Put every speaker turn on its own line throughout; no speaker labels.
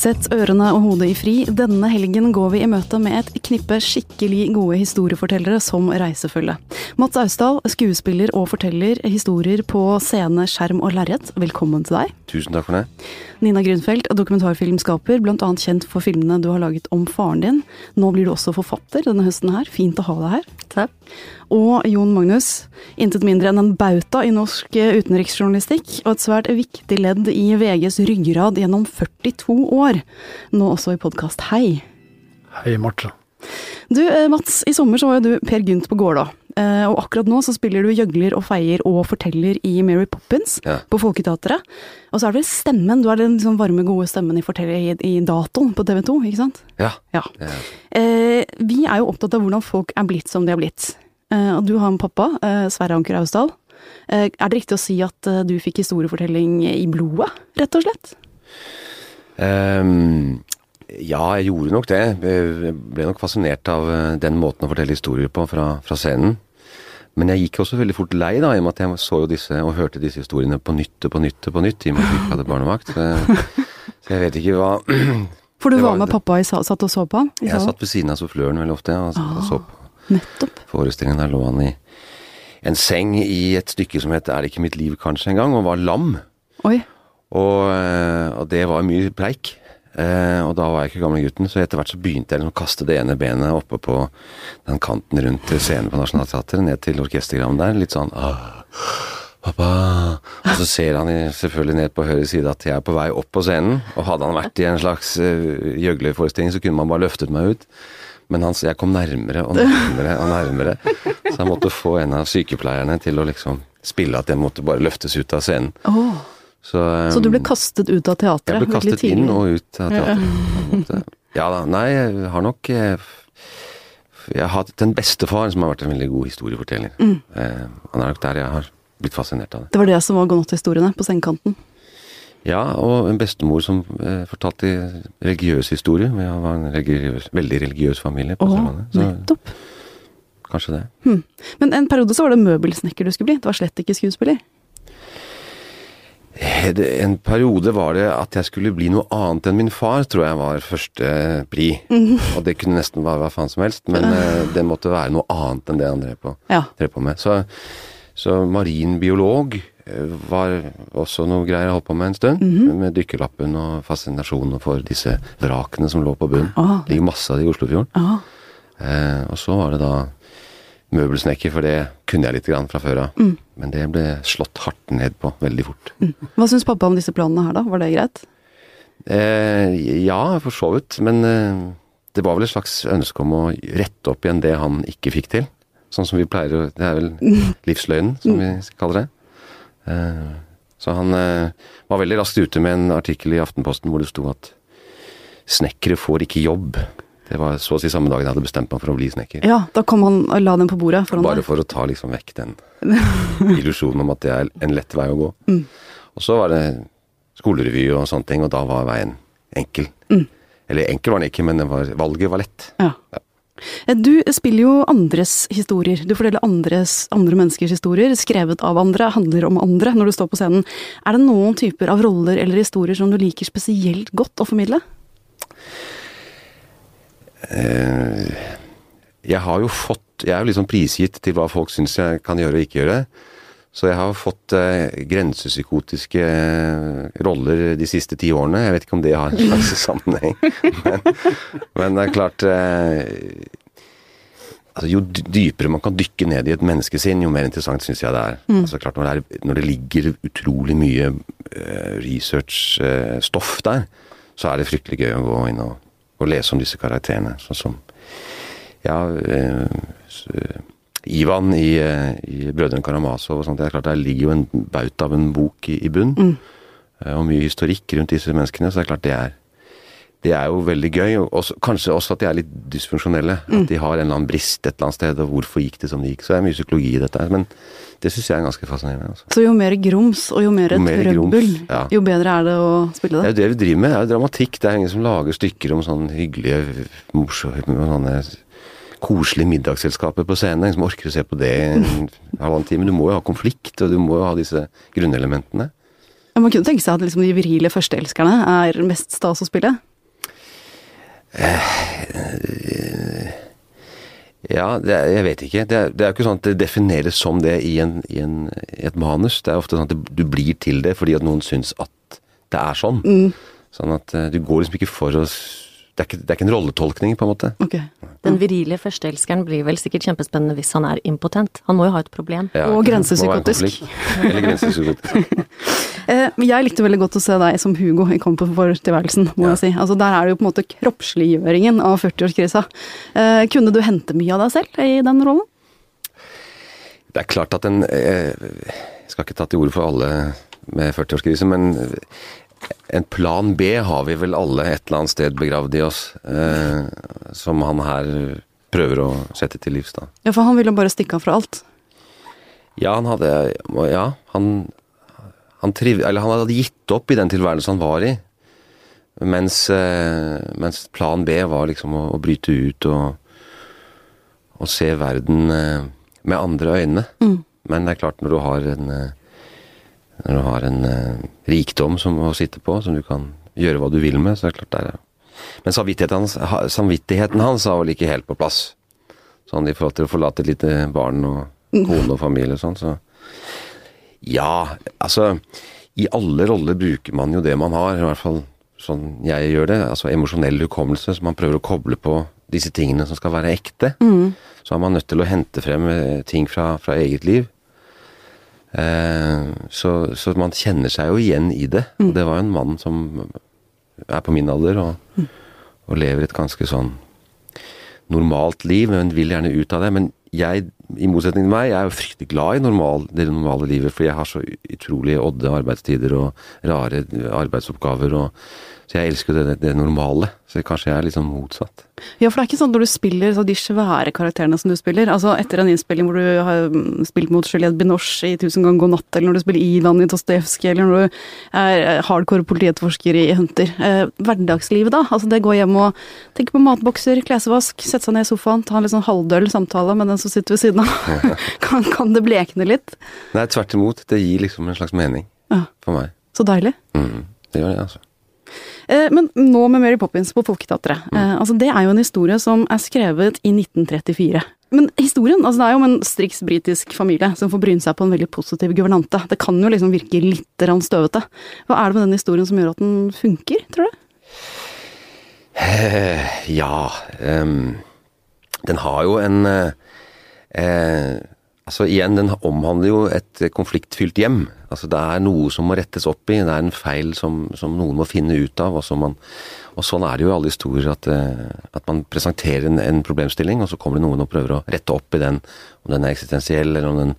Sett ørene og hodet i fri. Denne helgen går vi i møte med et knippe skikkelig gode historiefortellere som reisefølge. Mats Austdal, skuespiller og forteller historier på scene, skjerm og lerret. Velkommen til deg.
Tusen takk for det.
Nina Grunfeldt, dokumentarfilmskaper, bl.a. kjent for filmene du har laget om faren din. Nå blir du også forfatter denne høsten her. Fint å ha deg her.
Takk.
Og Jon Magnus, intet mindre enn en bauta i norsk utenriksjournalistikk, og et svært viktig ledd i VGs ryggrad gjennom 42 år. Nå også i podkast Hei.
Hei, Martha.
Du, eh, Mats, i sommer så var jo du Per Gynt på Gålå. Eh, og akkurat nå så spiller du gjøgler og feier og forteller i Mary Poppins
Ja.
på Folketeatret. Og så er det vel stemmen, du er den liksom varme, gode stemmen i, forteller, i, i datoen på TV 2, ikke sant?
Ja.
Ja.
er-
Eh, vi er jo opptatt av hvordan folk er blitt som de har blitt. Eh, og du har en pappa, eh, Sverre Anker Austdal. Eh, er det riktig å si at eh, du fikk historiefortelling i blodet, rett og slett?
Ehm, ja, jeg gjorde nok det. Jeg ble nok fascinert av eh, den måten å fortelle historier på fra, fra scenen. Men jeg gikk også veldig fort lei, da, i og med at jeg så jo disse og hørte disse historiene på nytt og på nytt og på nytt, i og med at vi ikke hadde barnevakt. Så, jeg- så jeg vet ikke hva
For du var
var-
med pappa i sa- satt og så på han?
Jeg satt ved siden av suffløren veldig ofte, og så- og så på
Nettopp.
forestillingen. Der lå han i en seng i et stykke som het Er det ikke mitt liv, kanskje, en gang, og var lam.
Oi.
Og, eh, og det var mye preik. Eh, og da var jeg ikke gamle gutten, så etter hvert så begynte jeg liksom å kaste det ene benet oppe på den kanten rundt scenen på Nationaltheatret, ned til orkestergraven der. Litt sånn ah, Pappa Og så ser han selvfølgelig ned på høyre side at jeg er på vei opp på scenen. Og hadde han vært i en slags uh, gjøglerforestilling, så kunne man bare løftet meg ut. Men han, jeg kom nærmere og nærmere og nærmere. Så jeg måtte få en av sykepleierne til å liksom spille at jeg måtte bare løftes ut av scenen.
Åh.
Så, um,
Så du ble kastet ut av teatret?
jeg ble kastet inn og ut av teatret. Ja da. Nei, jeg har nok eh, Jeg har hatt en bestefar som har vært en veldig god historieforteller.
Mm.
Eh, han er nok der jeg har blitt fascinert av det.
Det var det som var godnatthistoriene på sengekanten.
Ja, og en bestemor som eh, fortalte religiøs historie. Vi var en religiøs, veldig religiøs familie på
Åh,
Så
nettopp.
kanskje det.
Men en periode så var det møbelsnekker du skulle bli, det var slett ikke skuespiller.
Eh, En periode var det at jeg skulle bli noe annet enn min far, tror jeg var første pri. Og det kunne nesten være hva faen som helst, men eh, det måtte være noe annet enn det han drev på,
Ja.
drev på med. Så, så marinbiolog biolog var også noe greier jeg holdt på med en stund. Med dykkerlappen og fascinasjonen for disse vrakene som lå på bunnen.
Ah.
Det ligger masse av det i Oslofjorden.
Ah.
Eh, og så var det da møbelsnekker, for det kunne jeg litt grann fra før av. Men det ble slått hardt ned på veldig fort.
Hva syns pappa om disse planene her, da? Var det greit?
Eh, ja, for så vidt. Men eh, det var vel et slags ønske om å rette opp igjen det han ikke fikk til. Sånn som vi pleier å Det er vel livsløgnen, som vi kaller det. Eh, så han eh, var veldig raskt ute med en artikkel i Aftenposten hvor det sto at snekkere får ikke jobb. Det var så å si samme dagen jeg hadde bestemt meg for å bli snekker.
Ja, da kom han og la den på bordet foran
Bare
deg.
for å ta liksom vekk den illusjonen om at det er en lett vei å gå.
Mm.
Og så var det skolerevy og sånne ting, og da var veien enkel.
Mm.
Eller enkel var den ikke, men det var, valget var lett.
Ja. ja. Du spiller jo andres historier. Du forteller andres, andre menneskers historier, skrevet av andre, handler om andre når du står på scenen. Er det noen typer av roller eller historier som du liker spesielt godt å formidle?
Eh, jeg har jo fått Jeg er jo liksom prisgitt til hva folk syns jeg kan gjøre og ikke gjøre. Så jeg har fått eh, grensepsykotiske eh, roller de siste ti årene. Jeg vet ikke om det har en slags sammenheng, men, men det er klart eh, altså, Jo dypere man kan dykke ned i et menneskesinn, jo mer interessant syns jeg det er. Altså, klart, når, det er når det ligger utrolig mye eh, researchstoff der, så er det fryktelig gøy å gå inn og, og lese om disse karakterene. Sånn som ja, eh, Ivan i, eh, i 'Brødrene Karamazov' og sånt. Det er klart Der ligger jo en baut av en bok i, i bunn. eh, Og mye historikk rundt disse menneskene. Så det er klart det er det er jo veldig gøy. Og også, kanskje også at de er litt dysfunksjonelle. At de har en eller annen brist et eller annet sted, og hvorfor gikk det som det gikk. Så det er mye psykologi i dette. her, Men det syns jeg er ganske fascinerende. Altså.
Så jo mer grums og jo mer
Jo mer
trøbbel,
grums, ja.
jo bedre er det å spille
Det
Det er
jo det vi driver med. Det er jo dramatikk. Det er ingen som lager stykker om sånn hyggelige, morsomme sånne koselige middagsselskaper på scenen. Ingen som orker å se på det en halvannen time. Du må jo ha konflikt, og du må jo ha disse grunnelementene.
Ja, Man kunne tenke seg at liksom de virile førsteelskerne er mest stas å spille.
Ja, det jeg vet ikke. Det er, det er jo ikke sånn at det defineres som det i, en, i, en, i et manus. Det er ofte sånn at det, du blir til det fordi at noen syns at det er sånn. Sånn at eh, du går liksom ikke for å det er, ikke, det er ikke en rolletolkning, på en måte.
Ok.
Den virile førsteelskeren blir vel sikkert kjempespennende hvis han er impotent. Han må jo ha et problem.
Ja,
Og grensepsykotisk.
Eller grensepsykotisk.
Eh, jeg likte veldig godt å se deg som Hugo i Kampen for tilværelsen, må
Ja.
jeg si. Altså, der er det jo på en måte kroppsliggjøringen av 40-årskrisa. Eh, kunne du hente mye av deg selv i den rollen?
Det er klart at en eh, Jeg skal ikke ta til orde for alle med 40-årskrise, men en plan B har vi vel alle et eller annet sted begravd i oss. Eh, som han her prøver å sette til livs, da.
Ja, for han ville bare stikke av fra alt.
Ja, han hadde Ja, han han, triv, eller han hadde gitt opp i den tilværelsen han var i. Mens, eh, mens plan B var liksom å, å bryte ut og, og se verden eh, med andre øyne. Men det er klart, når du har en eh, Når du har en eh, rikdom som å sitte på, som du kan gjøre hva du vil med, så er det klart det er Men samvittigheten hans, ha, samvittigheten hans er vel ikke helt på plass. Sånn i forhold til å forlate et lite barn og kone og familie og sånn, så Ja, altså I alle roller bruker man jo det man har, i hvert fall sånn jeg gjør det. Altså emosjonell hukommelse, så man prøver å koble på disse tingene som skal være ekte. Så er man nødt til å hente frem eh, ting fra, fra eget liv. Eh, så, så man kjenner seg jo igjen i det. Og det var jo en mann som er på min alder og, og lever et ganske sånn normalt liv, men vil gjerne ut av det. Men jeg, i motsetning til meg, jeg er jo fryktelig glad i normal, det normale livet, fordi jeg har så utrolig odde arbeidstider og rare arbeidsoppgaver. Og, så jeg elsker jo det, det normale. Så kanskje jeg er litt sånn motsatt.
Ja, for det er ikke sånn når du spiller så de svære karakterene som du spiller. Altså etter en innspilling hvor du har spilt mot Juliette Binoche i 'Tusen ganger god natt', eller når du spiller Ivan i Dostojevskij, eller når du er eh, hardcore politietterforsker i 'Hunter'. Eh, hverdagslivet da? Altså det går hjem og tenke på matbokser, klesvask, sette seg ned i sofaen, ta en litt sånn halvdøll samtale med den som sitter ved siden av. kan, kan det blekne litt?
Nei, tvert imot. Det gir liksom en slags mening
Ja.
for meg.
Så deilig.
Mm, det gjør det, altså.
Eh, Men nå med Mary Poppins på Folketeatret. Mm. altså det er jo en historie som er skrevet i 1934. Men historien, altså det er jo om en striks britisk familie som får bryne seg på en veldig positiv guvernante. Det kan jo liksom virke litt støvete. Hva er det med den historien som gjør at den funker, tror du?
Eh, ja um, Den har jo en uh, eh, Altså igjen, den omhandler jo et konfliktfylt hjem. Altså Det er noe som må rettes opp i, det er en feil som, som noen må finne ut av. Og, man, og sånn er det jo i alle historier, at, eh, at man presenterer en, en problemstilling, og så kommer det noen og prøver å rette opp i den. Om den er eksistensiell, eller om den,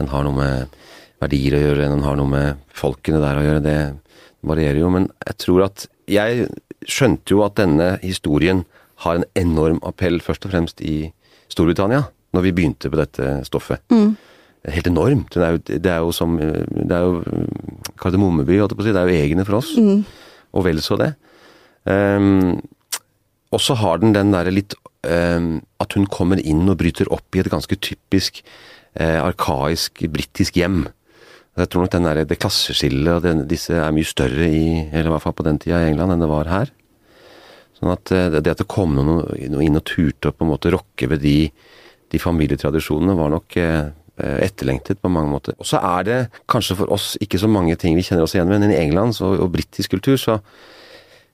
den har noe med verdier å gjøre, eller den har noe med folkene der å gjøre. Det varierer jo. Men jeg tror at Jeg skjønte jo at denne historien har en enorm appell, først og fremst i Storbritannia, når vi begynte på dette stoffet. Helt enormt. Det er jo, det er jo som Det er jo Kardemommeby, holdt jeg på å si. Det er jo egne for oss. Og vel så det. Um, og så har den den derre litt um, At hun kommer inn og bryter opp i et ganske typisk uh, arkaisk britisk hjem. Jeg tror nok den der, det klasseskillet og den, disse er mye større i eller i hvert fall på den tida i England enn det var her. Sånn at eh, det, det at det kom noen, noen inn og turte å på en måte rokke ved de, de familietradisjonene, var nok eh, etterlengtet på mange måter. Og så er det kanskje for oss ikke så mange ting vi kjenner oss igjen med, men i England og, og britisk kultur så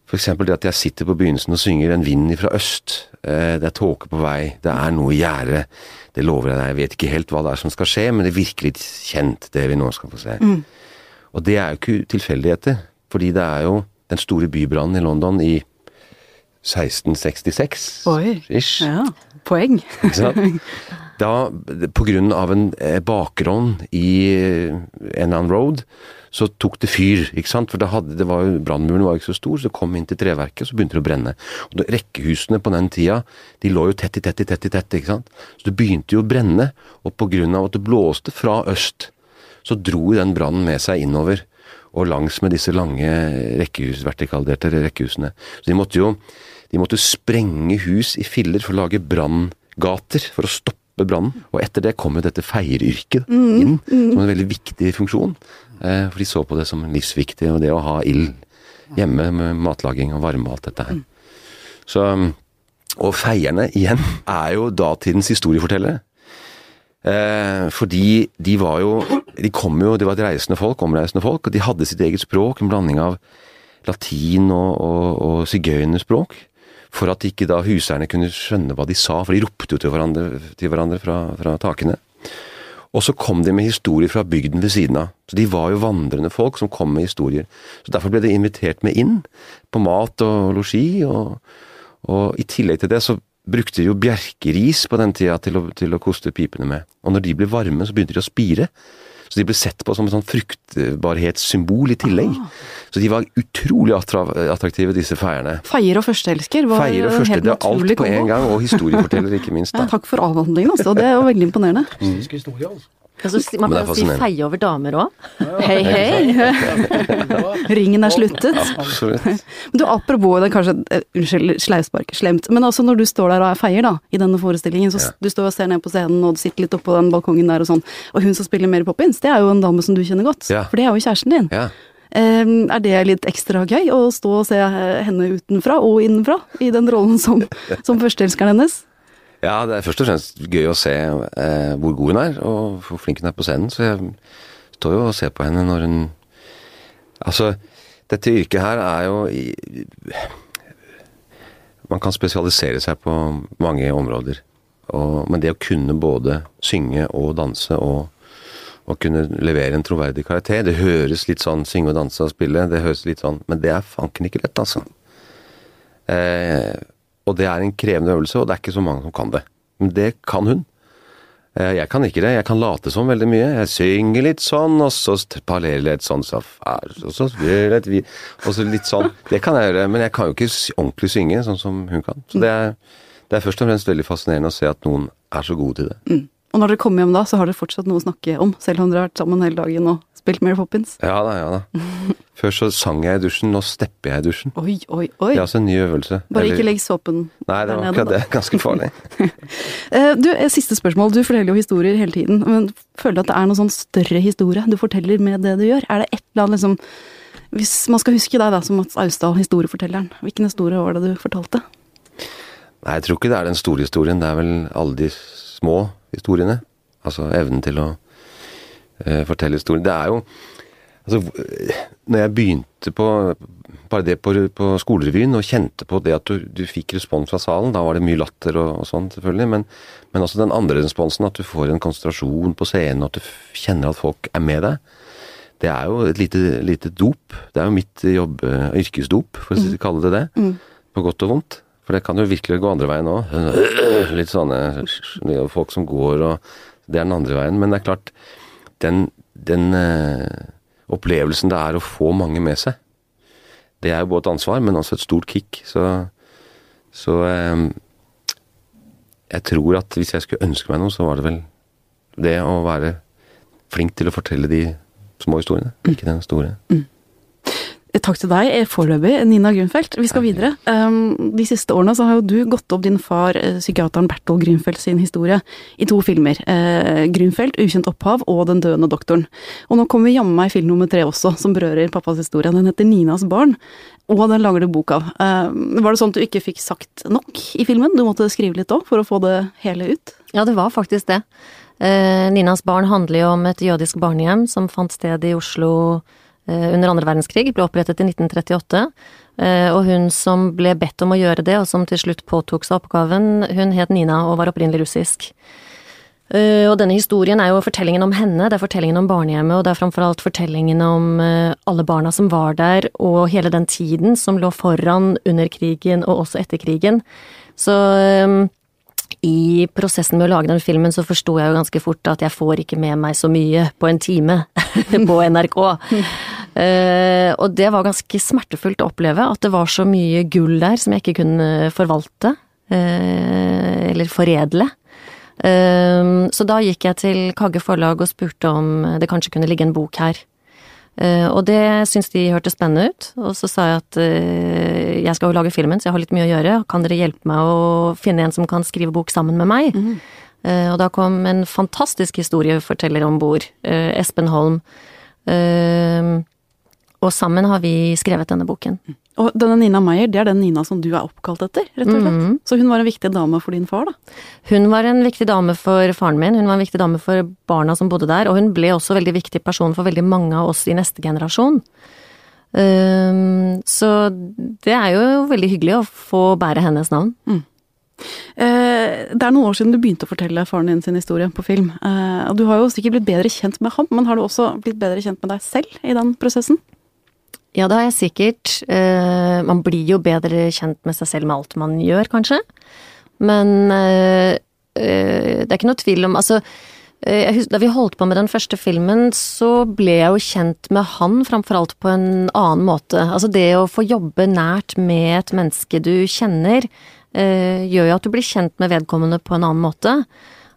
F.eks. det at jeg sitter på begynnelsen og synger 'En vind fra øst'. Eh, det er tåke på vei, det er noe i gjære. Det lover jeg deg. Jeg vet ikke helt hva det er som skal skje, men det virker litt kjent, det vi nå skal få se. Og det er jo ikke tilfeldigheter, fordi det er jo den store bybrannen i London i 1666.
Oi.
Ish.
Ja, poeng.
Da, på grunn av en bakgrunn i eh, en annen road, så tok det fyr. ikke sant? For det hadde, det var jo, Brannmuren var ikke så stor, så det kom inn til treverket, og så begynte det å brenne. Og det, Rekkehusene på den tida de lå jo tett i tett i tett i tett. ikke sant? Så det begynte jo å brenne, og på grunn av at det blåste fra øst, så dro den brannen med seg innover. Og langs med disse lange rekkehus, vertikalderte rekkehusene. Så de måtte jo de måtte sprenge hus i filler for å lage branngater for å stoppe brannen. Og etter det kom jo dette feieryrket inn som en veldig viktig funksjon. Eh, for de så på det som livsviktig, og det å ha ild hjemme med matlaging og varme og alt dette her. Så, og feierne, igjen, er jo datidens historiefortellere. Eh, fordi de var jo De kom jo, det var et reisende folk, omreisende folk, og de hadde sitt eget språk, en blanding av latin og, og, og sigøynerspråk. For at ikke da huseierne kunne skjønne hva de sa, for de ropte jo til hverandre, til hverandre fra, fra takene. Og så kom de med historier fra bygden ved siden av. Så De var jo vandrende folk som kom med historier. Så Derfor ble de invitert med inn på mat og losji. Og, og i tillegg til det så brukte de jo bjerkeris på den tida til å, til å koste pipene med. Og når de ble varme, så begynte de å spire. Så de ble sett på som et sånn fruktbarhetssymbol i tillegg.
Ah.
Så de var utrolig attraktive, disse feierne.
Feier og førsteelsker var
Feier og første,
helt
det er alt på en gang, og historieforteller ikke minst.
Ja, takk for avhandlingen, altså. Det er jo veldig imponerende.
Mm. Altså.
Man kan si feie over damer òg.
Hei, hei! Ringen er sluttet.
Absolutt.
Men du, apropos det kanskje, eh, unnskyld, sleivspark, slemt, men altså når du står der og er feier da, i denne forestillingen, så
Ja.
du står og ser ned på scenen og du sitter litt oppå den balkongen der og sånn, og hun som spiller Mary Poppins, det er jo en dame som du kjenner godt,
Ja.
for det er jo kjæresten din.
Ja.
Um, er det litt ekstra gøy å stå og se eh, henne utenfra og innenfra i den rollen som, som førsteelskeren hennes?
Ja, det er først og fremst gøy å se eh, hvor god hun er, og hvor flink hun er på scenen. Så jeg står jo og ser på henne når hun Altså, dette yrket her er jo i, Man kan spesialisere seg på mange områder. Og, men det å kunne både synge og danse og, og kunne levere en troverdig karakter Det høres litt sånn synge og danse og spille, det høres litt sånn Men det er fanken ikke lett, altså. Eh, og det er en krevende øvelse, og det er ikke så mange som kan det. Men det kan hun. Eh, jeg kan ikke det. Jeg kan late som veldig mye. Jeg synger litt sånn, og så parlerer litt sånn, så og så litt og så litt sånn. Det kan jeg gjøre, men jeg kan jo ikke ordentlig synge sånn som hun kan. Så det er, det er først og fremst veldig fascinerende å se at noen er så gode til det.
Og når dere kommer hjem da, så har dere fortsatt noe å snakke om, selv om dere har vært sammen hele dagen og spilt Mary Poppins.
Ja da, ja da. Før så sang jeg i dusjen, nå stepper jeg i dusjen.
Oi, oi, oi.
Det er altså en ny øvelse.
Bare
Eller-
ikke legg såpen
Nei, det var akkurat det. Ganske farlig.
Eh, Du, eh, Siste spørsmål. Du forteller jo historier hele tiden. Men føler du at det er noen sånn større historie du forteller med det du gjør? Er det et eller annet liksom Hvis man skal huske deg da som Mats Austdal, historiefortelleren, hvilken historie var det du fortalte?
Nei, jeg tror ikke det er den store historien. Det er vel alle de små historiene. Altså evnen til å fortelle historien. Det er jo Altså, når jeg begynte på bare det på, på skolerevyen og kjente på det at du, du fikk respons fra salen, da var det mye latter og, og sånn, selvfølgelig, men, men også den andre responsen, at du får en konsentrasjon på scenen, og at du kjenner at folk er med deg. Det er jo et lite, lite dop. Det er jo mitt jobb, eh, yrkesdop, for å si- kalle det det. På godt og vondt. For det kan jo virkelig gå andre veien òg. Litt sånne folk som går og Det er den andre veien. Men det er klart, den, den eh, opplevelsen det er å få mange med seg, det er jo både et ansvar, men også et stort kick. Så, så eh, Jeg tror at hvis jeg skulle ønske meg noe, så var det vel det å være flink til å fortelle de små historiene, ikke den store.
Eh, Takk til deg eh, foreløpig, Nina Grunfeldt. Vi skal videre. Um, De siste årene så har jo du gått opp din far, eh, psykiateren Bertol Grunfeldt sin historie, i to filmer. Eh, Grunfeldt, 'Ukjent opphav' og 'Den døende doktoren'. Og nå kommer jammen meg film nummer tre også, som berører pappas historie. Den heter 'Ninas barn', og den lager du bok av. Eh, var det sånn at du ikke fikk sagt nok i filmen? Du måtte skrive litt òg, for å få det hele ut?
Ja, det var faktisk det. Ninas barn handler jo om et jødisk barnehjem som fant sted i Oslo under andre verdenskrig, ble opprettet i 1938. Eh, og hun som ble bedt om å gjøre det, og som til slutt påtok seg oppgaven, hun het Nina og var opprinnelig russisk. Eh, og denne historien er jo fortellingen om henne, det er fortellingen om barnehjemmet, og det er framfor alt fortellingen om eh, alle barna som var der, og hele den tiden som lå foran under krigen og også etter krigen. Så eh, i prosessen med å lage den filmen så forsto jeg jo ganske fort at jeg får ikke med meg så mye på en time på NRK. uh, og det var ganske smertefullt å oppleve, at det var så mye gull der som jeg ikke kunne forvalte, Uh, eller foredle. Uh, så da gikk jeg til Kagge forlag og spurte om det kanskje kunne ligge en bok her. Eh, og det syntes de hørtes spennende ut, og så sa jeg at eh, jeg skal jo lage filmen, så jeg har litt mye å gjøre, kan dere hjelpe meg å finne en som kan skrive bok sammen med meg? Mm. og da kom en fantastisk historieforteller om bord, Espen Holm. Og sammen har vi skrevet denne boken.
Og denne Nina Meyer, det er den Nina som du er oppkalt etter, rett og slett.
Mhm.
Så hun var en viktig dame for din far, da.
Hun var en viktig dame for faren min, hun var en viktig dame for barna som bodde der, og hun ble også veldig viktig person for veldig mange av oss i neste generasjon. Um, så det er jo veldig hyggelig å få bære hennes navn.
Eh, det er noen år siden du begynte å fortelle faren din sin historie på film. Eh, og du har jo sikkert blitt bedre kjent med ham, men har du også blitt bedre kjent med deg selv i den prosessen?
Ja, det har jeg sikkert. Eh, man blir jo bedre kjent med seg selv med alt man gjør, kanskje. Men eh, eh, det er ikke noe tvil om Altså, eh, jeg hus- da vi holdt på med den første filmen, så ble jeg jo kjent med han framfor alt på en annen måte. Altså det å få jobbe nært med et menneske du kjenner, eh, gjør jo at du blir kjent med vedkommende på en annen måte.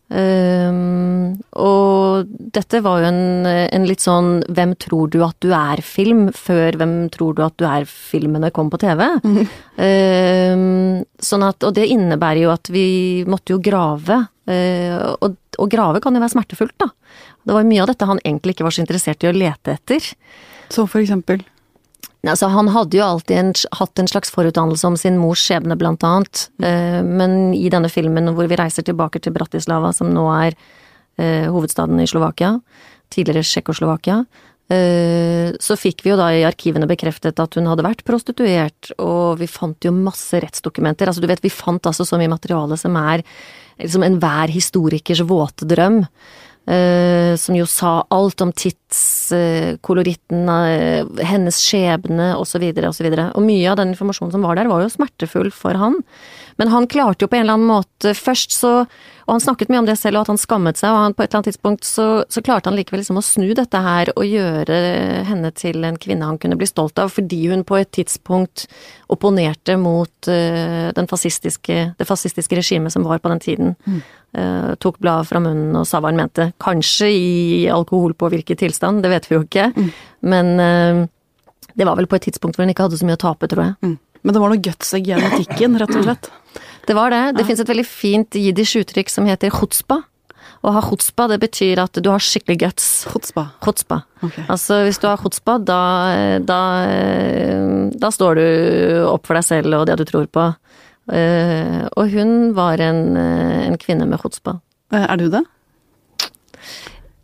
Ehm, og dette var jo en, en litt sånn 'hvem tror du at du er'-film, før 'hvem tror du at du er'-filmene kom på TV. um, sånn at, og det innebærer jo at vi måtte jo grave, Uh, og, og grave kan jo være smertefullt, da. Det var mye av dette han egentlig ikke var så interessert i å lete etter.
Så for eksempel.
Altså, han hadde jo alltid en, hatt en slags forutdannelse om sin mors skjebne, blant annet. Eh, men i denne filmen hvor vi reiser tilbake til Bratislava, som nå er eh, hovedstaden i Slovakia, tidligere Tsjekkoslovakia, eh, så fikk vi jo da i arkivene bekreftet at hun hadde vært prostituert, og vi fant jo masse rettsdokumenter. Altså, du vet, vi fant altså så mye materiale som er liksom enhver historikers våte drøm. Eh, som jo sa alt om tidskoloritten, uh, hennes skjebne osv. osv. Og mye av den informasjonen som var der, var jo smertefull for han. Men han klarte jo på en eller annen måte først så Og han snakket mye om det selv, og at han skammet seg, og han på et eller annet tidspunkt så, så klarte han likevel liksom å snu dette her og gjøre henne til en kvinne han kunne bli stolt av, fordi hun på et tidspunkt opponerte mot uh, den fascistiske, det fascistiske regimet som var på den tiden. Eh, tok bladet fra munnen og sa hva han mente. Kanskje i alkoholpåvirket tilstand, det vet vi jo ikke. Men uh, det var vel på et tidspunkt hvor hun ikke hadde så mye å tape, tror jeg.
Mm. Men det var noe guts i genetikken, rett og slett.
Det var det. Det finnes et veldig fint jiddisch uttrykk som heter chutzpa. Å ha chutzpa, det betyr at du har skikkelig guts.
Chutzpah.
Chutzpa.
Okay.
Altså, hvis du har chutzpa, da, da, da står du opp for deg selv og det du tror på. Eh, og hun var en, eh, en kvinne med chutzpa.
Eh, Er du det?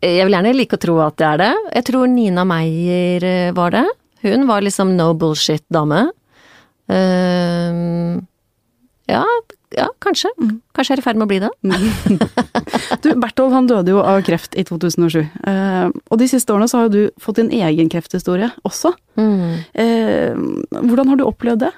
Jeg vil gjerne like å tro at det er det. Jeg tror Nina Meyer var det. Hun var liksom no bullshit-dame. Ehm, ja, ja, kanskje. Kanskje jeg er i ferd med å bli det.
Du, Berthold han døde jo av kreft i 2007. Uh, og de siste årene så har jo du fått din egen krefthistorie også.
Mm.
Uh, hvordan har du opplevd det?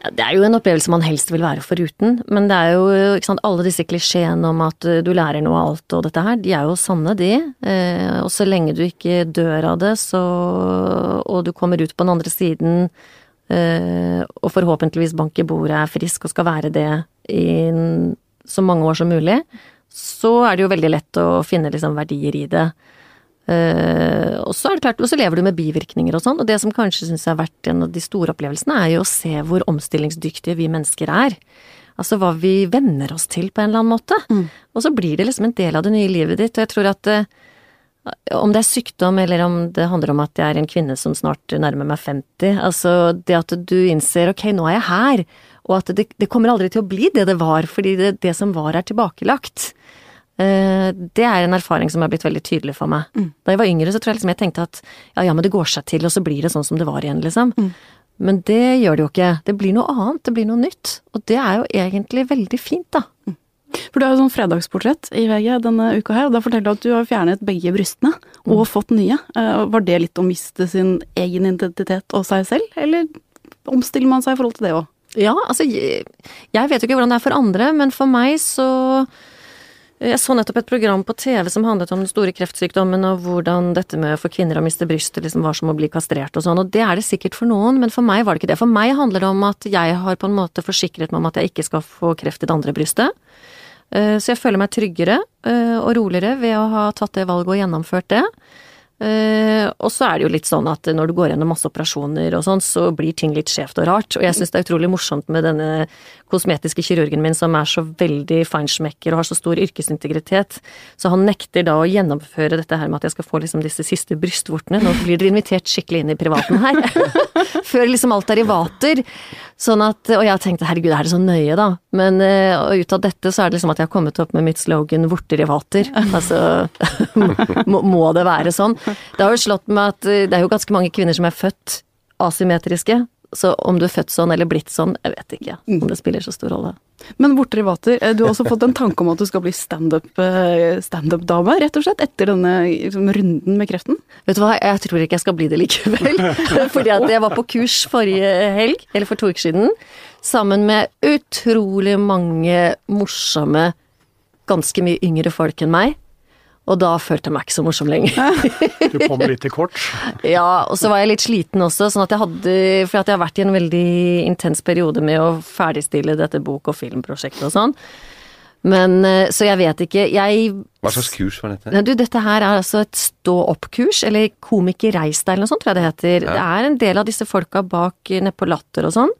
Det er jo en opplevelse man helst vil være foruten, men det er jo sant, alle disse klisjeene om at uh, du lærer noe av alt og dette her, de er jo sanne, de. Eh, og så lenge du ikke dør av det, så og du kommer ut på den andre siden eh, og forhåpentligvis bank i bordet er frisk og skal være det i så mange år som mulig, så er det jo veldig lett å finne liksom verdier i det. Eh, og så er det klart, og så lever du med bivirkninger og sånn, og det som kanskje syns jeg har vært en av de store opplevelsene, er jo å se hvor omstillingsdyktige vi mennesker er. Altså hva vi venner oss til på en eller annen måte. Og så blir det liksom en del av det nye livet ditt, og jeg tror at eh, om det er sykdom, eller om det handler om at jeg er en kvinne som snart nærmer meg 50, altså det at du innser ok, nå er jeg her, og at det, det kommer aldri til å bli det det var, fordi det, det som var er tilbakelagt. Eh, Det er en erfaring som er blitt veldig tydelig for meg. Da jeg var yngre, så tror jeg liksom jeg tenkte at ja, ja, men det går seg til, og så blir det sånn som det var igjen, liksom. Men det gjør det jo ikke. Det blir noe annet, det blir noe nytt. Og det er jo egentlig veldig fint, da.
For du har jo sånn fredagsportrett i VG denne uka her, og da forteller du at du har fjernet begge brystene og fått nye. Eh, Var det litt å miste sin egen identitet og seg selv, eller omstiller man seg i forhold til det òg?
Ja, altså jeg vet jo ikke hvordan det er for andre, men for meg så Jeg så nettopp et program på TV som handlet om den store kreftsykdommen og hvordan dette med for kvinner å miste brystet liksom var som å bli kastrert og sånn, og det er det sikkert for noen, men for meg var det ikke det. For meg handler det om at jeg har på en måte forsikret meg om at jeg ikke skal få kreft i det andre brystet. Eh, Så jeg føler meg tryggere eh, og roligere ved å ha tatt det valget og gjennomført det. Eh, og så er det jo litt sånn at når du går gjennom masse operasjoner og sånn, så blir ting litt skjevt og rart. Og jeg syns det er utrolig morsomt med denne kosmetiske kirurgen min som er så veldig feinschmecker og har så stor yrkesintegritet. Så han nekter da å gjennomføre dette her med at jeg skal få liksom disse siste brystvortene. Nå blir dere invitert skikkelig inn i privaten her. Før liksom alt er i vater. Sånn at, og jeg tenkte herregud, er det så nøye da? Men uh, ut av dette så er det liksom at jeg har kommet opp med mitt slogan 'vorter i vater'. Altså må, det være sånn? Det har jo slått meg at eh, det er jo ganske mange kvinner som er født asymmetriske. Så om du er født sånn eller blitt sånn, jeg vet ikke om det spiller så stor rolle.
Men vorter i vater, eh, du har også fått en tanke om at du skal bli standup-dame, stand rett og slett, etter denne liksom, runden med kreften?
Vet du hva, jeg tror ikke jeg skal bli det likevel. Fordi at jeg var på kurs forrige helg, eller for to uker siden, sammen med utrolig mange morsomme, ganske mye yngre folk enn meg. Og da følte jeg meg ikke så morsom lenger.
du kom litt til kort?
ja, og så var jeg litt sliten også, sånn at jeg hadde For at jeg har vært i en veldig intens periode med å ferdigstille dette bok- og filmprosjektet og sånn. Men eh, Så jeg vet ikke. Jeg
Hva slags kurs var dette?
Du, dette her er altså et stå-opp-kurs, eller Komiker reis deg, eller noe sånt, tror jeg det heter. Ja. Det er en del av disse folka bak nedpå Latter og sånn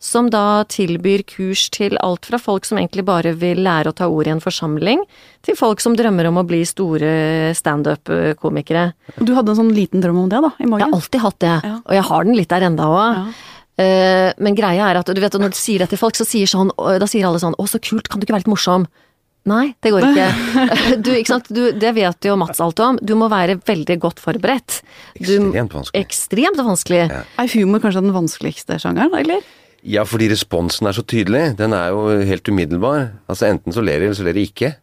som da tilbyr kurs til alt fra folk som egentlig bare vil lære å ta ord i en forsamling, til folk som drømmer om å bli store standup-komikere.
Du hadde en sånn liten drøm om det, da, i morgen?
Jeg har alltid hatt det, ja. og jeg har den litt der enda òg. Ja. Eh, men greia er at du vet, når du sier det til folk, så sier sånn, da sier alle sånn 'Å, så kult, kan du ikke være litt morsom?' Nei, det går ikke. Du, ikke sant? Du, det vet jo Mats alt om. Du må være veldig godt forberedt.
Du, ekstremt vanskelig.
Ekstremt vanskelig. Ja.
Er humor kanskje den vanskeligste sjangeren, eller?
Ja, fordi responsen er så tydelig. Den er jo helt umiddelbar. Altså Enten så ler de, eller så ler de ikke.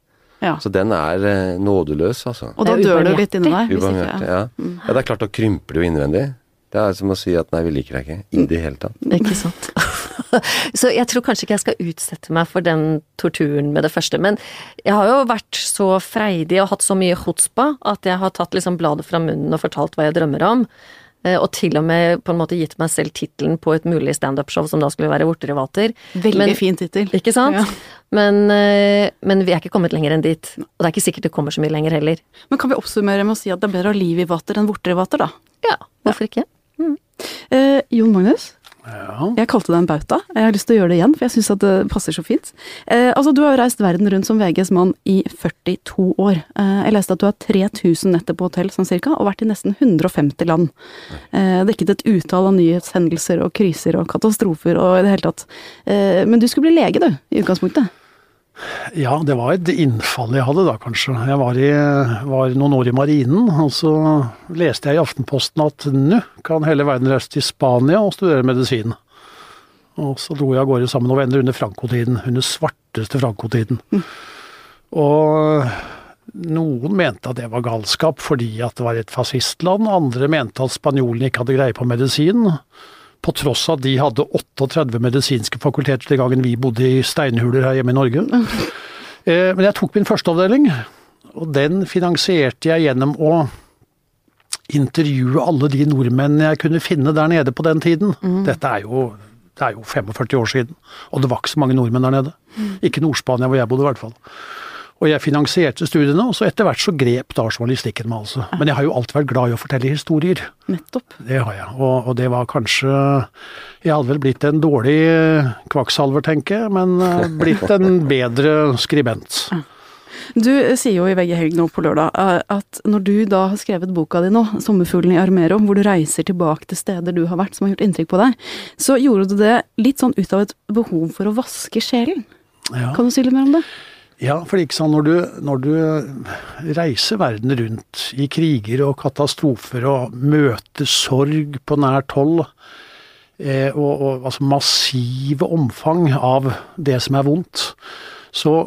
Ja. Så den er eh, nådeløs, altså.
Og da dør du litt inni deg?
Ubarmhjertig, ja. Mm. ja. Det er klart, da krymper det jo innvendig. Det er som å si at nei, vi liker deg ikke. I det hele tatt.
Ikke sant. så jeg tror kanskje ikke jeg skal utsette meg for den torturen med det første. Men jeg har jo vært så freidig og hatt så mye chutzpa at jeg har tatt liksom bladet fra munnen og fortalt hva jeg drømmer om. Eh, og til og med på en måte gitt meg selv tittelen på et mulig standup-show som da skulle være Vorterivater.
Veldig men, fin tittel.
Ikke sant? Ja. Men, eh, men, vi er ikke kommet lenger enn dit. Og det er ikke sikkert det kommer så mye lenger heller.
Men kan vi oppsummere med å si at det er bedre å ha liv i vater enn vorter i vater, da?
Ja, hvorfor ikke? Mm.
Eh, Jon Magnus? Ja. Jeg kalte det en bauta. Jeg har lyst til å gjøre det igjen, for jeg syns det passer så fint. Eh, altså, du har jo reist verden rundt som VGs mann i 42 år. Eh, jeg leste at du har 3000 netter på hotell sånn cirka, og vært i nesten 150 land. Eh, dekket et utall av nyhetshendelser og kriser og katastrofer og i det hele tatt. Eh, men du skulle bli lege, du, i utgangspunktet?
Ja, det var et innfall jeg hadde da, kanskje. Jeg var, i, var noen år i marinen, og så leste jeg i Aftenposten at nå kan hele verden reise til Spania og studere medisin. Og så dro jeg av gårde sammen med venner under Franco-tiden, under svarteste Franco-tiden. Mm. Og noen mente at det var galskap fordi at det var et fascistland, andre mente at spanjolene ikke hadde greie på medisin på tross av at de hadde 38 medisinske fakulteter den gangen vi bodde i steinhuler her hjemme i Norge. Eh, men jeg tok min førsteavdeling, og den finansierte jeg gjennom å intervjue alle de nordmennene jeg kunne finne der nede på den tiden. Mm. Dette er jo, det er jo 45 år siden, og det var ikke så mange nordmenn der nede. Mm. Ikke Nord-Spania hvor jeg bodde, i hvert fall. Og jeg finansierte studiene, og så etter hvert så grep da journalistikken meg, altså. Men jeg har jo alltid vært glad i å fortelle historier.
Nettopp.
Det har jeg, og, og det var kanskje Jeg hadde vel blitt en dårlig kvakksalver, tenker jeg, men eh, blitt en bedre skribent.
Du sier jo i VG Helg nå på lørdag eh, at når du da har skrevet boka di nå, 'Sommerfuglen i Armero', hvor du reiser tilbake til steder du har vært som har gjort inntrykk på deg, så gjorde du det litt sånn ut av et behov for å vaske sjelen. Ja. Kan du si litt mer om det?
Ja, for ikke sant, når du, når du reiser verden rundt i kriger og katastrofer og møter sorg på nært hold, eh, og, og altså massive omfang av det som er vondt, så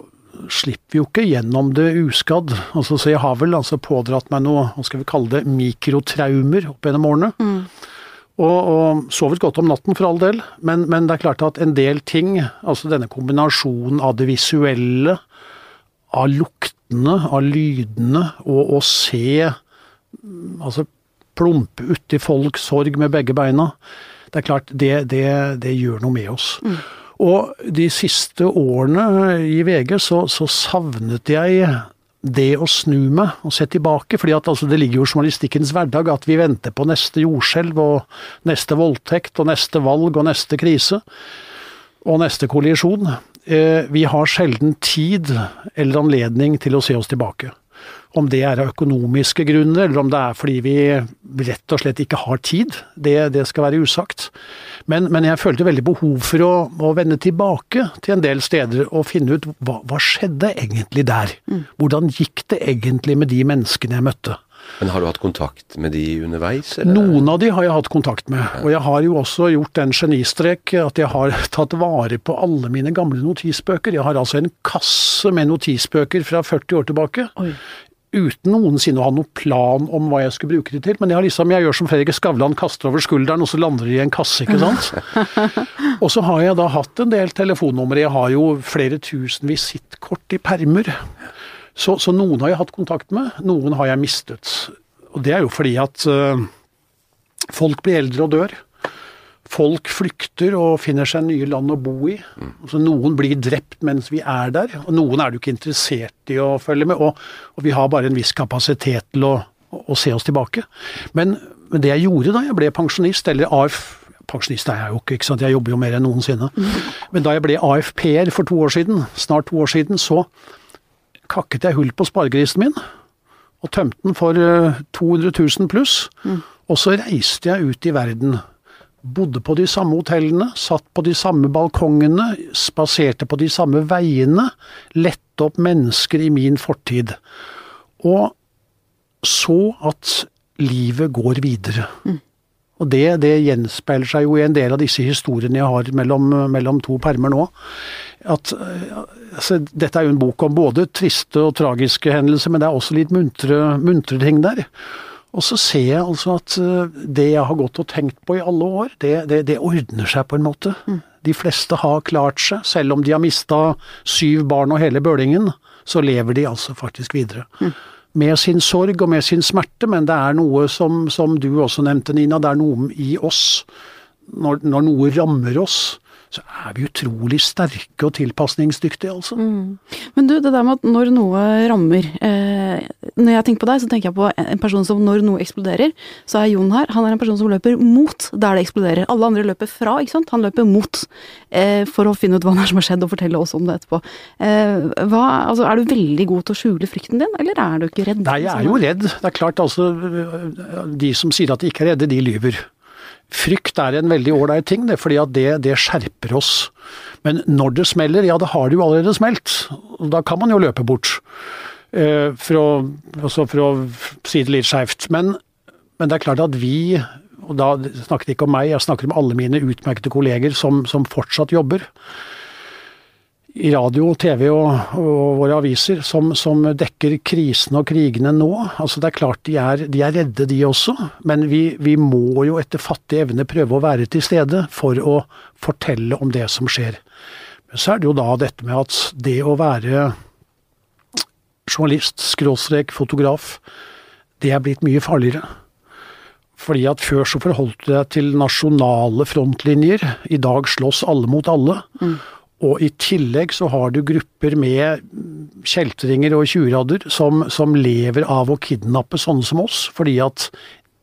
slipper vi jo ikke gjennom det uskadd. Altså, så jeg har vel altså pådratt meg noe, hva skal vi kalle det, mikrotraumer opp gjennom årene. Mm. Og, og, sovet godt om natten, for all del, men, men, det er klart at en del ting, altså denne kombinasjonen av det visuelle, av luktene, av lydene, og å se Altså plumpe uti folks sorg med begge beina. Det er klart, det, det, det gjør noe med oss. Mm. Og de siste årene i VG så, så, savnet jeg det å snu meg og se tilbake, fordi at altså, det ligger jo i journalistikkens hverdag at vi venter på neste jordskjelv og neste voldtekt og neste valg og neste krise og neste kollisjon. Eh, vi har sjelden tid eller anledning til å se oss tilbake. Om det er av økonomiske grunner, eller om det er fordi vi rett og slett ikke har tid, det, det skal være usagt. Men, men, jeg følte veldig behov for å, å, vende tilbake til en del steder og finne ut hva, hva skjedde egentlig der? Mm. Hvordan gikk det egentlig med de menneskene jeg møtte?
Men Har du hatt kontakt med de underveis? Eller?
Noen av de har jeg hatt kontakt med. Ja. Og jeg har jo også gjort den genistrek at jeg har tatt vare på alle mine gamle notisbøker. Jeg har altså en kasse med notisbøker fra 40 år tilbake. Oi uten noensinne å ha noen plan om hva jeg skulle bruke det til. Men jeg, har liksom, jeg gjør som Fredrik Skavlan, kaster over skulderen, og så lander det i en kasse, ikke sant. og så har jeg da hatt en del telefonnumre. Jeg har jo flere tusen visittkort i permer. Så, så, noen har jeg hatt kontakt med, noen har jeg mistet. Og det er jo fordi at uh, folk blir eldre og dør. Folk flykter og finner seg nye land å bo i. Så Altså, noen blir drept mens vi er der, og noen er du ikke interessert i å følge med. Og, og vi har bare en viss kapasitet til å, å, å se oss tilbake. Men, men, det jeg gjorde da jeg ble pensjonist, eller AF Pensjonist er jeg jo ikke, ikke sant? jeg jobber jo mer enn noensinne. Mm. Men da jeg ble AFP-er for to år siden, snart to år siden, så kakket jeg hull på sparegrisen min. Og tømte den for 200 eh, 000 pluss. Mm. Og så reiste jeg ut i verden bodde på de samme hotellene, satt på de samme balkongene, spaserte på de samme veiene, lette opp mennesker i min fortid. Og så at livet går videre. Mm. Og det, det, gjenspeiler seg jo i en del av disse historiene jeg har mellom, mellom to permer nå. At, altså, dette er jo en bok om både triste og tragiske hendelser, men det er også litt muntre, muntre ting der. Og så ser jeg altså at eh, det jeg har gått og tenkt på i alle år, det, det, det ordner seg på en måte. Mm. De fleste har klart seg, selv om de har mista syv barn og hele bølingen, så lever de altså faktisk videre. Mm. Med sin sorg og med sin smerte, men det er noe som, som du også nevnte, Nina, det er noe i oss. Når, når noe rammer oss, så er vi utrolig sterke og tilpasningsdyktige, altså. Mm.
Men du, det der med at når noe rammer eh, Når jeg tenker på deg, så tenker jeg på en person som når noe eksploderer, så er Jon her. Han er en person som løper mot der det eksploderer. Alle andre løper fra, ikke sant. Han løper mot eh, for å finne ut hva er som har skjedd, og fortelle oss om det etterpå. Eh, hva, altså, er du veldig god til å skjule frykten din, eller er du ikke redd?
Nei, jeg er jo redd. Det er klart, altså. De som sier at de ikke er redde, de lyver. Frykt er en veldig ålreit ting, det, fordi det, det, skjerper oss. Men når det smeller, ja da har det jo allerede smelt. Da kan man jo løpe bort. Eh, for, å, altså for, å, si det litt skjevt. Men, men, det er klart at vi, og da snakker jeg ikke om meg, jeg snakker om alle mine utmerkede kolleger som, som fortsatt jobber i radio, TV og, og våre aviser som, som, dekker krisene og krigene nå. Altså Det er klart de er, de er redde de også, men vi, vi, må jo etter fattig evne prøve å være til stede for å fortelle om det som skjer. Men så er det jo da dette med at det å være journalist, skråstrek, fotograf, det er blitt mye farligere. Fordi at før så forholdt du deg til nasjonale frontlinjer, i dag slåss alle mot alle. Mm. Og i tillegg så har du grupper med kjeltringer og tjuvradder som, som, lever av å kidnappe sånne som oss, fordi at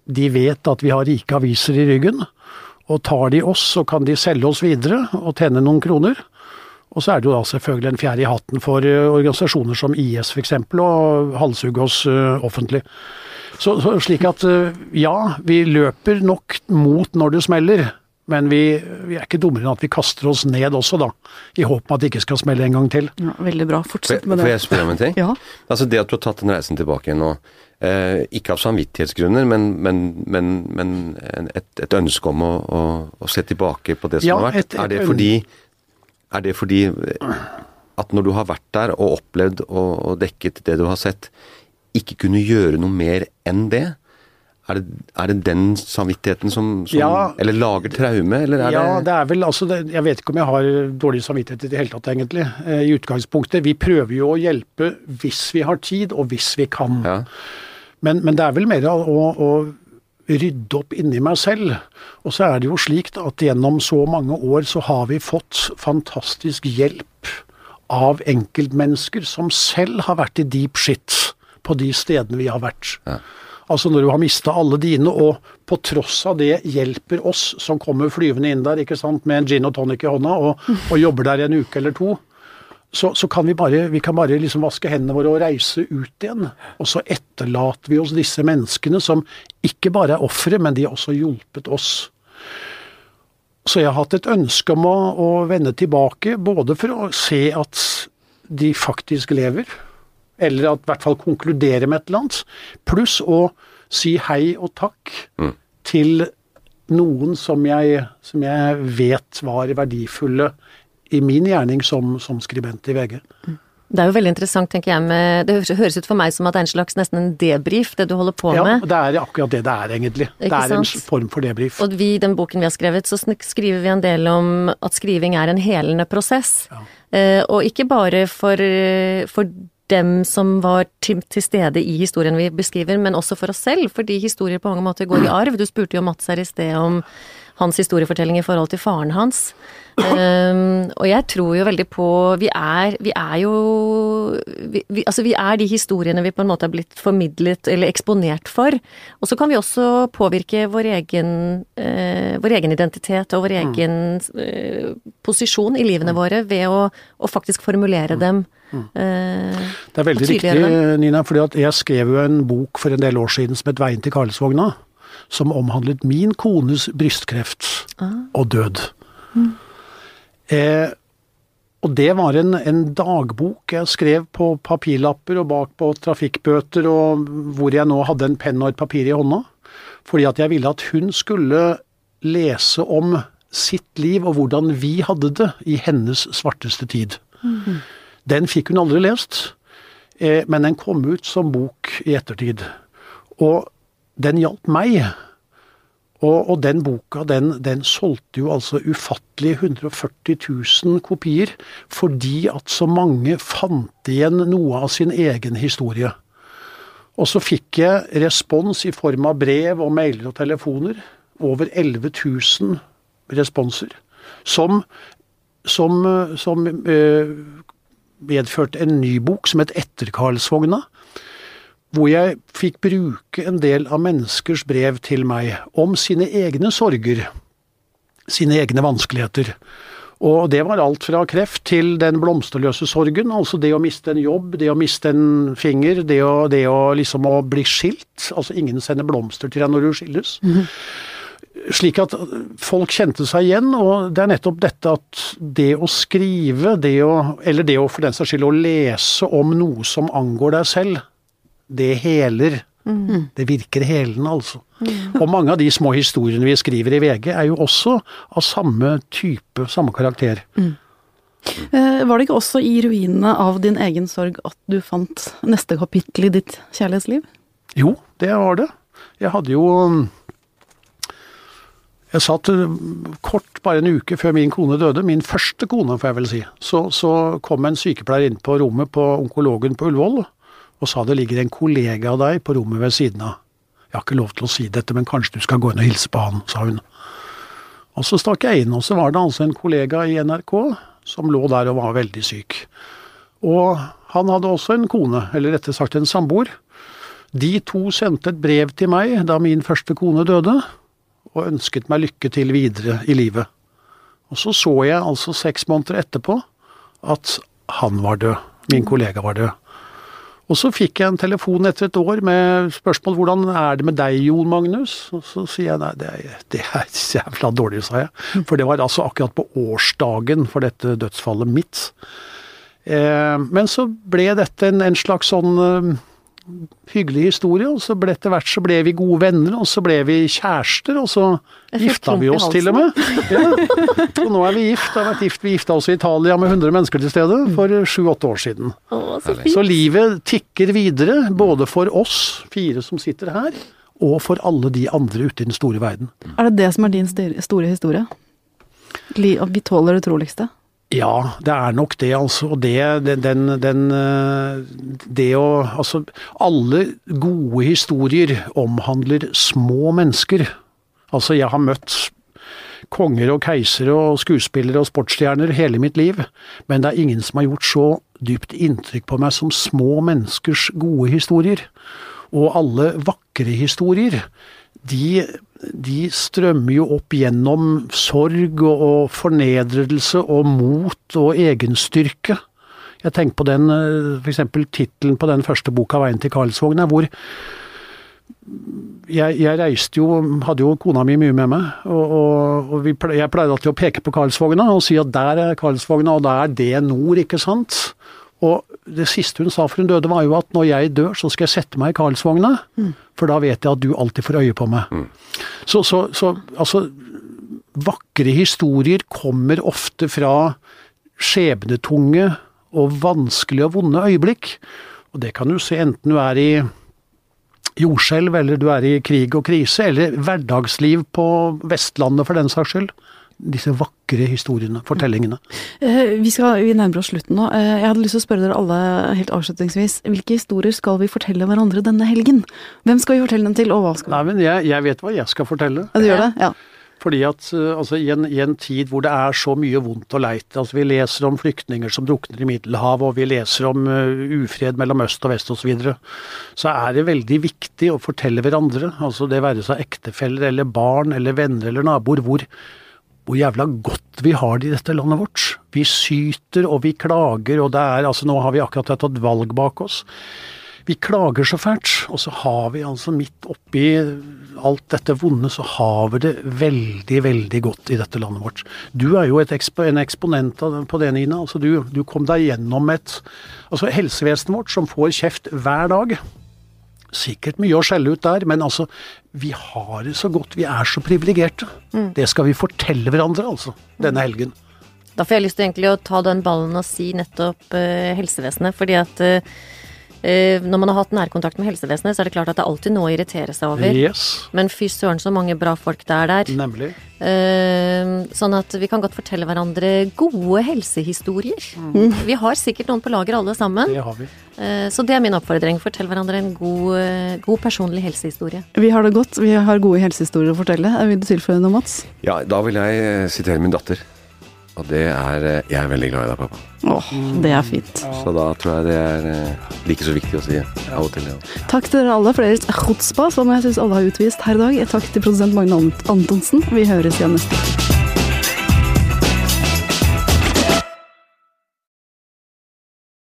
de vet at vi har rike aviser i ryggen. Og tar de oss, så kan de selge oss videre og tjene noen kroner. Og så er det jo da selvfølgelig en fjær i hatten for eh, organisasjoner som IS f.eks., og halshugge oss uh, offentlig. Så, så, slik at uh, ja, vi løper nok mot når det smeller. Men vi, vi, er ikke dummere enn at vi kaster oss ned også, da. I håp om at det ikke skal smelle en gang til.
Ja, veldig bra. Fortsett med det.
Får jeg spørre om en ting?
ja.
Altså Det at du har tatt den reisen tilbake nå, eh, ikke av samvittighetsgrunner, men, men, men, men et, et, ønske om å, å, å, se tilbake på det som ja, har vært. Et, et, er, det fordi, er det fordi at når du har vært der og opplevd og, og dekket det du har sett, ikke kunne gjøre noe mer enn det? Er det, er det, den samvittigheten som, som ja, Eller lager traume, eller er
ja, det Ja, det er vel altså det, Jeg vet ikke om jeg har dårlig samvittighet i det hele tatt, egentlig. Eh, I utgangspunktet. Vi prøver jo å hjelpe hvis vi har tid, og hvis vi kan. Ja. Men, men, det er vel mer å, å, rydde opp inni meg selv. Og så er det jo slik at gjennom så mange år så har vi fått fantastisk hjelp av enkeltmennesker som selv har vært i deep shit på de stedene vi har vært.
Ja.
Altså når du har mista alle dine, og på tross av det hjelper oss som kommer flyvende inn der ikke sant, med en gin og tonic i hånda, og, og jobber der en uke eller to, så, så kan vi bare, vi kan bare liksom vaske hendene våre og reise ut igjen. Og så etterlater vi oss disse menneskene som ikke bare er ofre, men de har også hjulpet oss. Så jeg har hatt et ønske om å, å vende tilbake, både for å se at de faktisk lever, eller at i hvert fall konkludere med et eller annet, pluss å si hei og takk til noen som jeg, som jeg vet var verdifulle i min gjerning som, som skribent i VG.
Det er jo veldig interessant, tenker jeg, med Det høres- ut for meg som at det er en slags nesten en debrief, det du holder på
Ja,
med.
det er akkurat det det er, egentlig. Det
er
er en form for debrief.
Og vi, i den boken vi har skrevet, så skriver vi en del om at skriving er en helende prosess. Eh, og ikke bare for, eh, for dem som var til, til stede i historien vi beskriver, men også for oss selv, fordi historier på mange måter går i arv. Du spurte jo Mats her i sted om hans historiefortelling i forhold til faren hans. Um, og jeg tror jo veldig på Vi er, vi er jo vi, vi, Altså, vi er de historiene vi på en måte har blitt formidlet eller eksponert for. Og så kan vi også påvirke vår egen, uh, vår egen identitet og vår egen uh, posisjon i livene våre ved å, å faktisk formulere dem. Mm.
Det er veldig riktig, Nina, fordi at jeg skrev jo en bok for en del år siden som het Veien til Karlsvogna, som omhandlet min kones brystkreft og død. Eh, og det var en, en dagbok jeg skrev på papirlapper og bak på trafikkbøter, og hvor jeg nå hadde en penn og et papir i hånda. Fordi at jeg ville at hun skulle lese om sitt liv og hvordan vi hadde det i hennes svarteste tid. Den fikk hun aldri lest, eh, men den kom ut som bok i ettertid. Og den hjalp meg. Og, og den boka, den, den solgte jo altså ufattelige 140 000 kopier, fordi at så mange fant igjen noe av sin egen historie. Og så fikk jeg respons i form av brev og mailer og telefoner. Over 11 000 responser. Som, som, som øh, medførte en ny bok som het Etter Karlsvogna. Hvor jeg fikk bruke en del av menneskers brev til meg om sine egne sorger. Sine egne vanskeligheter. Og det var alt fra kreft til den blomsterløse sorgen, altså det å miste en jobb, det å miste en finger, det å, det å liksom å bli skilt. Altså ingen sender blomster til deg når du skilles. Slik at folk kjente seg igjen, og det er nettopp dette at det å skrive, det å, eller det å for den saks skyld å lese om noe som angår deg selv, det heler. Det virker helende, altså. Og mange av de små historiene vi skriver i VG, er jo også av samme type, samme karakter.
Mm. Var det ikke også i ruinene av din egen sorg at du fant neste kapittel i ditt kjærlighetsliv?
Jo, det var det. Jeg hadde jo Jeg satt eh, kort, bare en uke før min kone døde, min første kone, får jeg vel si. Så, så kom en sykepleier inn på rommet på onkologen på Ullevål og sa det ligger en kollega av deg på rommet ved siden av. Jeg har ikke lov til å si dette, men kanskje du skal gå inn og hilse på han, sa hun. Og så stakk jeg inn, og så var det altså en kollega i NRK som lå der og var veldig syk. Og han hadde også en kone, eller rettere sagt en samboer. De to sendte et brev til meg da min første kone døde, og ønsket meg lykke til videre i livet. Og så så jeg altså seks måneder etterpå at han var død, min kollega var død. Og så fikk jeg en telefon etter et år med spørsmål hvordan er det med deg, Jon Magnus? Og så sier jeg nei, det er, det er jævla dårlig, sa jeg. For det var altså akkurat på årsdagen for dette dødsfallet mitt. Eh, men så ble dette en, en slags sånn eh, hyggelig historie, og så ble etter hvert så ble vi gode venner, og så ble vi kjærester, og så gifta vi oss til og med. Ja. Og nå er vi gift. Har vært gift. Vi gifta oss i Italia med 100 mennesker til stede for sju-åtte år siden.
Å, så
Så livet tikker videre, både for oss fire som sitter her, og for alle de andre ute i den store verden.
Er det det som er din store historie? Vi tåler det troligste?
Ja, det er nok det, altså. Og det, den, den, eh, Det å Altså, alle gode historier omhandler små mennesker. Altså, jeg har møtt konger og keisere og skuespillere og sportsstjerner hele mitt liv, men det er ingen som har gjort så dypt inntrykk på meg som små menneskers gode historier. Og alle vakre historier, de, de strømmer jo opp gjennom sorg og, fornedrelse og mot og egenstyrke. Jeg tenker på den, f.eks. tittelen på den første boka, 'Veien til Karlsvogn', hvor jeg, jeg, reiste jo, hadde jo kona mi mye med meg, og, og, og vi, jeg pleide alltid å peke på Karlsvogna og si at der er Karlsvogna, og der er det nord, ikke sant. Og det siste hun sa før hun døde, var jo at når jeg dør, så skal jeg sette meg i Karlsvogna, mm. for da vet jeg at du alltid får øye på meg. Mm. Så, så, så, altså Vakre historier kommer ofte fra skjebnetunge og vanskelige og vonde øyeblikk. Og det kan du se enten du er i jordskjelv, eller du er i krig og krise, eller hverdagsliv på Vestlandet for den saks skyld. Disse vakre historiene, fortellingene.
Eh, vi, skal, vi nærmer oss slutten nå. Eh, jeg hadde lyst til å spørre dere alle helt avslutningsvis. Hvilke historier skal vi fortelle hverandre denne helgen? Hvem skal vi fortelle dem til, og hva skal vi?
Nei, men jeg, jeg vet hva jeg skal fortelle.
Ja, du gjør det? Ja.
Fordi at eh, altså, i, en, i, en, tid hvor det er så mye vondt og leit altså Vi leser om flyktninger som drukner i Middelhavet, og vi leser om uh, ufred mellom øst og vest osv. Så, videre, så er det veldig viktig å fortelle hverandre, altså det være seg ektefeller eller barn eller venner eller naboer, hvor, hvor jævla godt vi har det i dette landet vårt. Vi syter og vi klager, og det er altså Nå har vi akkurat tatt et valg bak oss. Vi klager så fælt, og så har vi altså midt oppi alt dette vonde, så har vi det veldig, veldig godt i dette landet vårt. Du er jo ekspo, en eksponent på det, Nina. Altså du, du kom deg gjennom et altså helsevesenet vårt som får kjeft hver dag. Sikkert mye å skjelle ut der, men altså, vi har det så godt. Vi er så privilegerte. Mm. Det skal vi fortelle hverandre, altså, denne helgen.
Da får jeg lyst til egentlig å ta den ballen og si nettopp uh, helsevesenet, fordi at uh, når man har hatt nærkontakt med helsevesenet, så er det klart at det er alltid noe å irritere seg over.
Yes.
Men fy søren så mange bra folk det er der.
Nemlig.
Eh, sånn at vi kan godt fortelle hverandre gode helsehistorier. Mm. Vi har sikkert noen på lager alle sammen.
Det har vi.
Eh, så det er min oppfordring. Fortell hverandre en god, god, personlig helsehistorie.
Vi har det godt. Vi har gode helsehistorier å fortelle. Vil du tilføye noe, Mats?
Ja, da vil jeg sitere min datter. Og det er eh, Jeg er veldig glad i deg, pappa.
Åh, det er fint.
Så da tror jeg det er eh, like så viktig å si av og til. Ja.
Takk til dere alle for deres chutzpah, som jeg syns alle har utvist her i dag. Takk til produsent Magne Antonsen. Vi høres igjen neste uke.